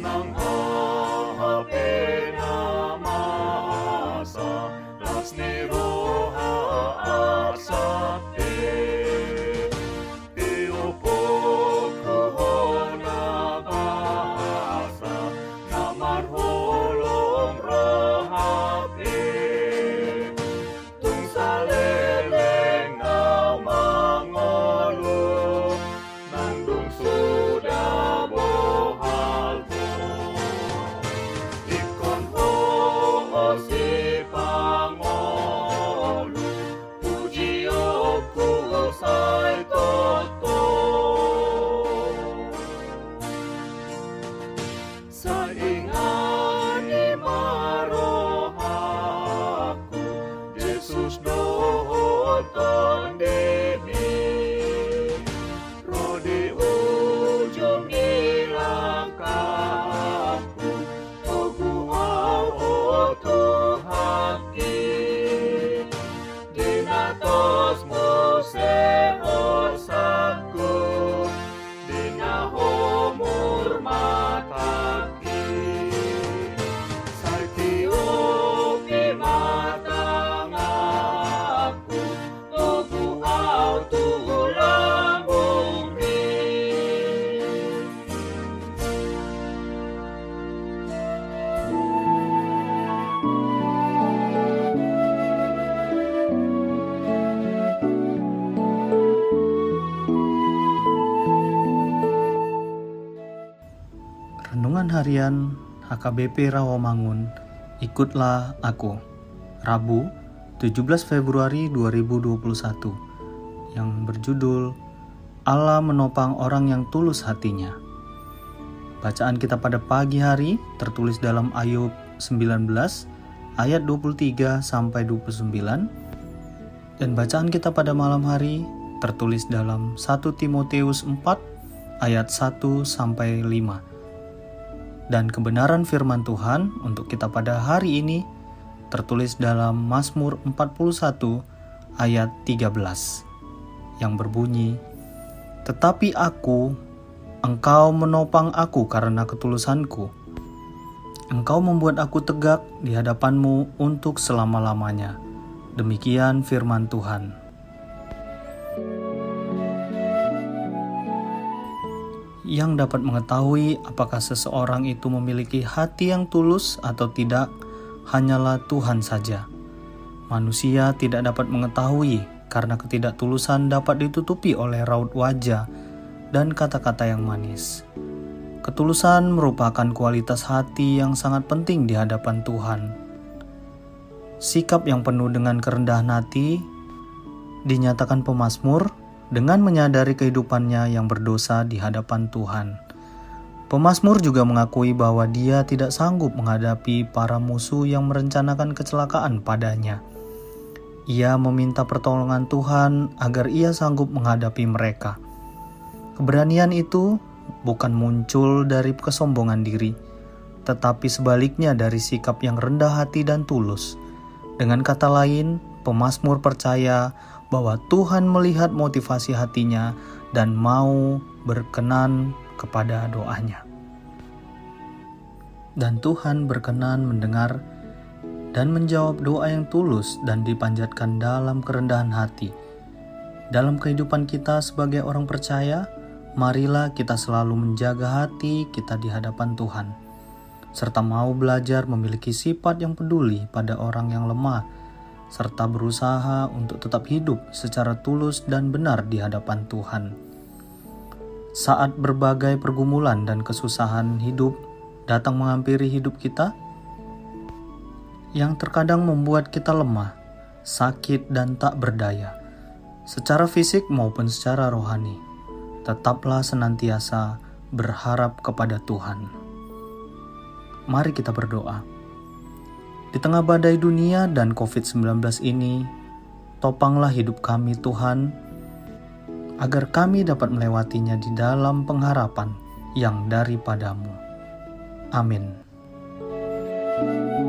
non upon thee. Harian HKBP Rawamangun Ikutlah Aku. Rabu 17 Februari 2021 yang berjudul Allah menopang orang yang tulus hatinya. Bacaan kita pada pagi hari tertulis dalam Ayub 19 ayat 23 sampai 29 dan bacaan kita pada malam hari tertulis dalam 1 Timoteus 4 ayat 1 sampai 5 dan kebenaran firman Tuhan untuk kita pada hari ini tertulis dalam Mazmur 41 ayat 13 yang berbunyi Tetapi aku engkau menopang aku karena ketulusanku. Engkau membuat aku tegak di hadapanmu untuk selama-lamanya. Demikian firman Tuhan yang dapat mengetahui apakah seseorang itu memiliki hati yang tulus atau tidak hanyalah Tuhan saja. Manusia tidak dapat mengetahui karena ketidaktulusan dapat ditutupi oleh raut wajah dan kata-kata yang manis. Ketulusan merupakan kualitas hati yang sangat penting di hadapan Tuhan. Sikap yang penuh dengan kerendahan hati dinyatakan pemazmur dengan menyadari kehidupannya yang berdosa di hadapan Tuhan. Pemazmur juga mengakui bahwa dia tidak sanggup menghadapi para musuh yang merencanakan kecelakaan padanya. Ia meminta pertolongan Tuhan agar ia sanggup menghadapi mereka. Keberanian itu bukan muncul dari kesombongan diri, tetapi sebaliknya dari sikap yang rendah hati dan tulus. Dengan kata lain, pemazmur percaya bahwa Tuhan melihat motivasi hatinya dan mau berkenan kepada doanya. Dan Tuhan berkenan mendengar dan menjawab doa yang tulus dan dipanjatkan dalam kerendahan hati. Dalam kehidupan kita sebagai orang percaya, marilah kita selalu menjaga hati kita di hadapan Tuhan, serta mau belajar memiliki sifat yang peduli pada orang yang lemah, serta berusaha untuk tetap hidup secara tulus dan benar di hadapan Tuhan. Saat berbagai pergumulan dan kesusahan hidup datang menghampiri hidup kita, yang terkadang membuat kita lemah, sakit, dan tak berdaya, secara fisik maupun secara rohani. Tetaplah senantiasa berharap kepada Tuhan. Mari kita berdoa. Di tengah badai dunia dan COVID-19 ini, topanglah hidup kami Tuhan, agar kami dapat melewatinya di dalam pengharapan yang daripadamu. Amin. Tuhan.